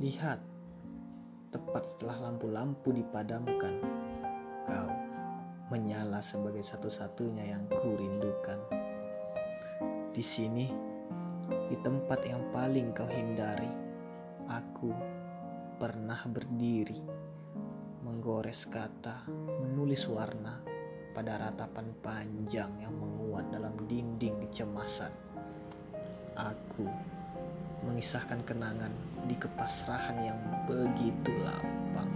lihat, tepat setelah lampu-lampu dipadamkan, kau menyala sebagai satu-satunya yang kurindukan. Di sini, di tempat yang paling kau hindari, aku pernah berdiri, menggores kata, menulis warna pada ratapan panjang yang menguat dalam dinding kecemasan. Aku mengisahkan kenangan di kepasrahan yang begitu lapang.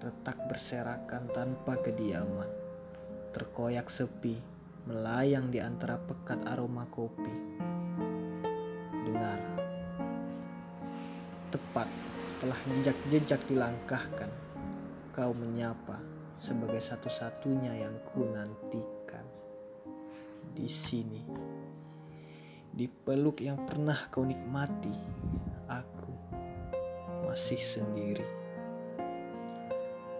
Retak berserakan tanpa kediaman, terkoyak sepi, melayang di antara pekat aroma kopi. Dengar, tepat setelah jejak-jejak dilangkahkan, kau menyapa sebagai satu-satunya yang ku nantikan di sini. Di peluk yang pernah kau nikmati, aku masih sendiri.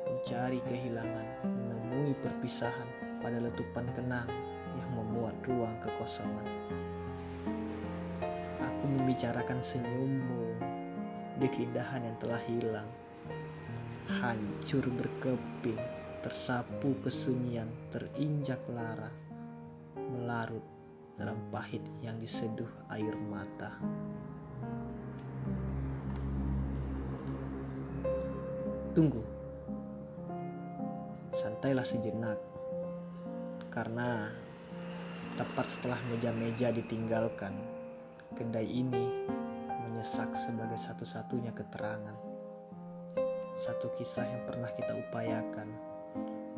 Mencari kehilangan, menemui perpisahan pada letupan kenang yang memuat ruang kekosongan. Aku membicarakan senyummu di keindahan yang telah hilang. Hancur berkeping, tersapu kesunyian, terinjak lara melarut dalam pahit yang diseduh air mata. Tunggu, santailah sejenak, karena tepat setelah meja-meja ditinggalkan, kedai ini menyesak sebagai satu-satunya keterangan. Satu kisah yang pernah kita upayakan,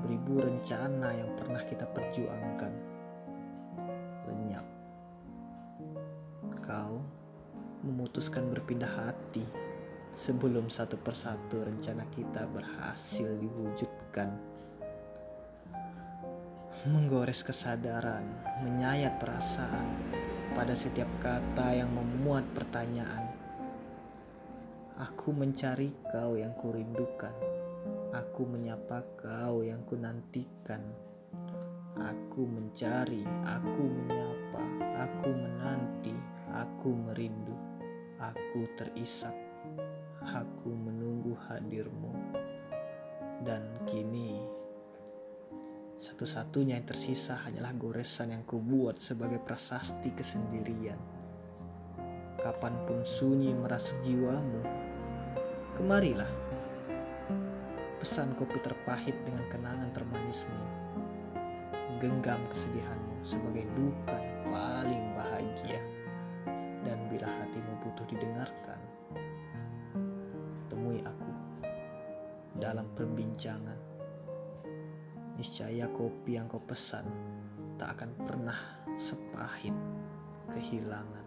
beribu rencana yang pernah kita perjuangkan Kau memutuskan berpindah hati sebelum satu persatu rencana kita berhasil diwujudkan. Menggores kesadaran, menyayat perasaan pada setiap kata yang memuat pertanyaan. Aku mencari kau yang kurindukan. Aku menyapa kau yang kunantikan. Aku mencari, aku menyapa, aku menanti, aku merindu, aku terisak, aku menunggu hadirmu. Dan kini, satu-satunya yang tersisa hanyalah goresan yang kubuat sebagai prasasti kesendirian. Kapan pun sunyi merasuk jiwamu, kemarilah. Pesan kopi terpahit dengan kenangan termanismu genggam kesedihanmu sebagai duka paling bahagia. Butuh didengarkan, temui aku dalam perbincangan. Niscaya kopi yang kau pesan tak akan pernah sepahit kehilangan.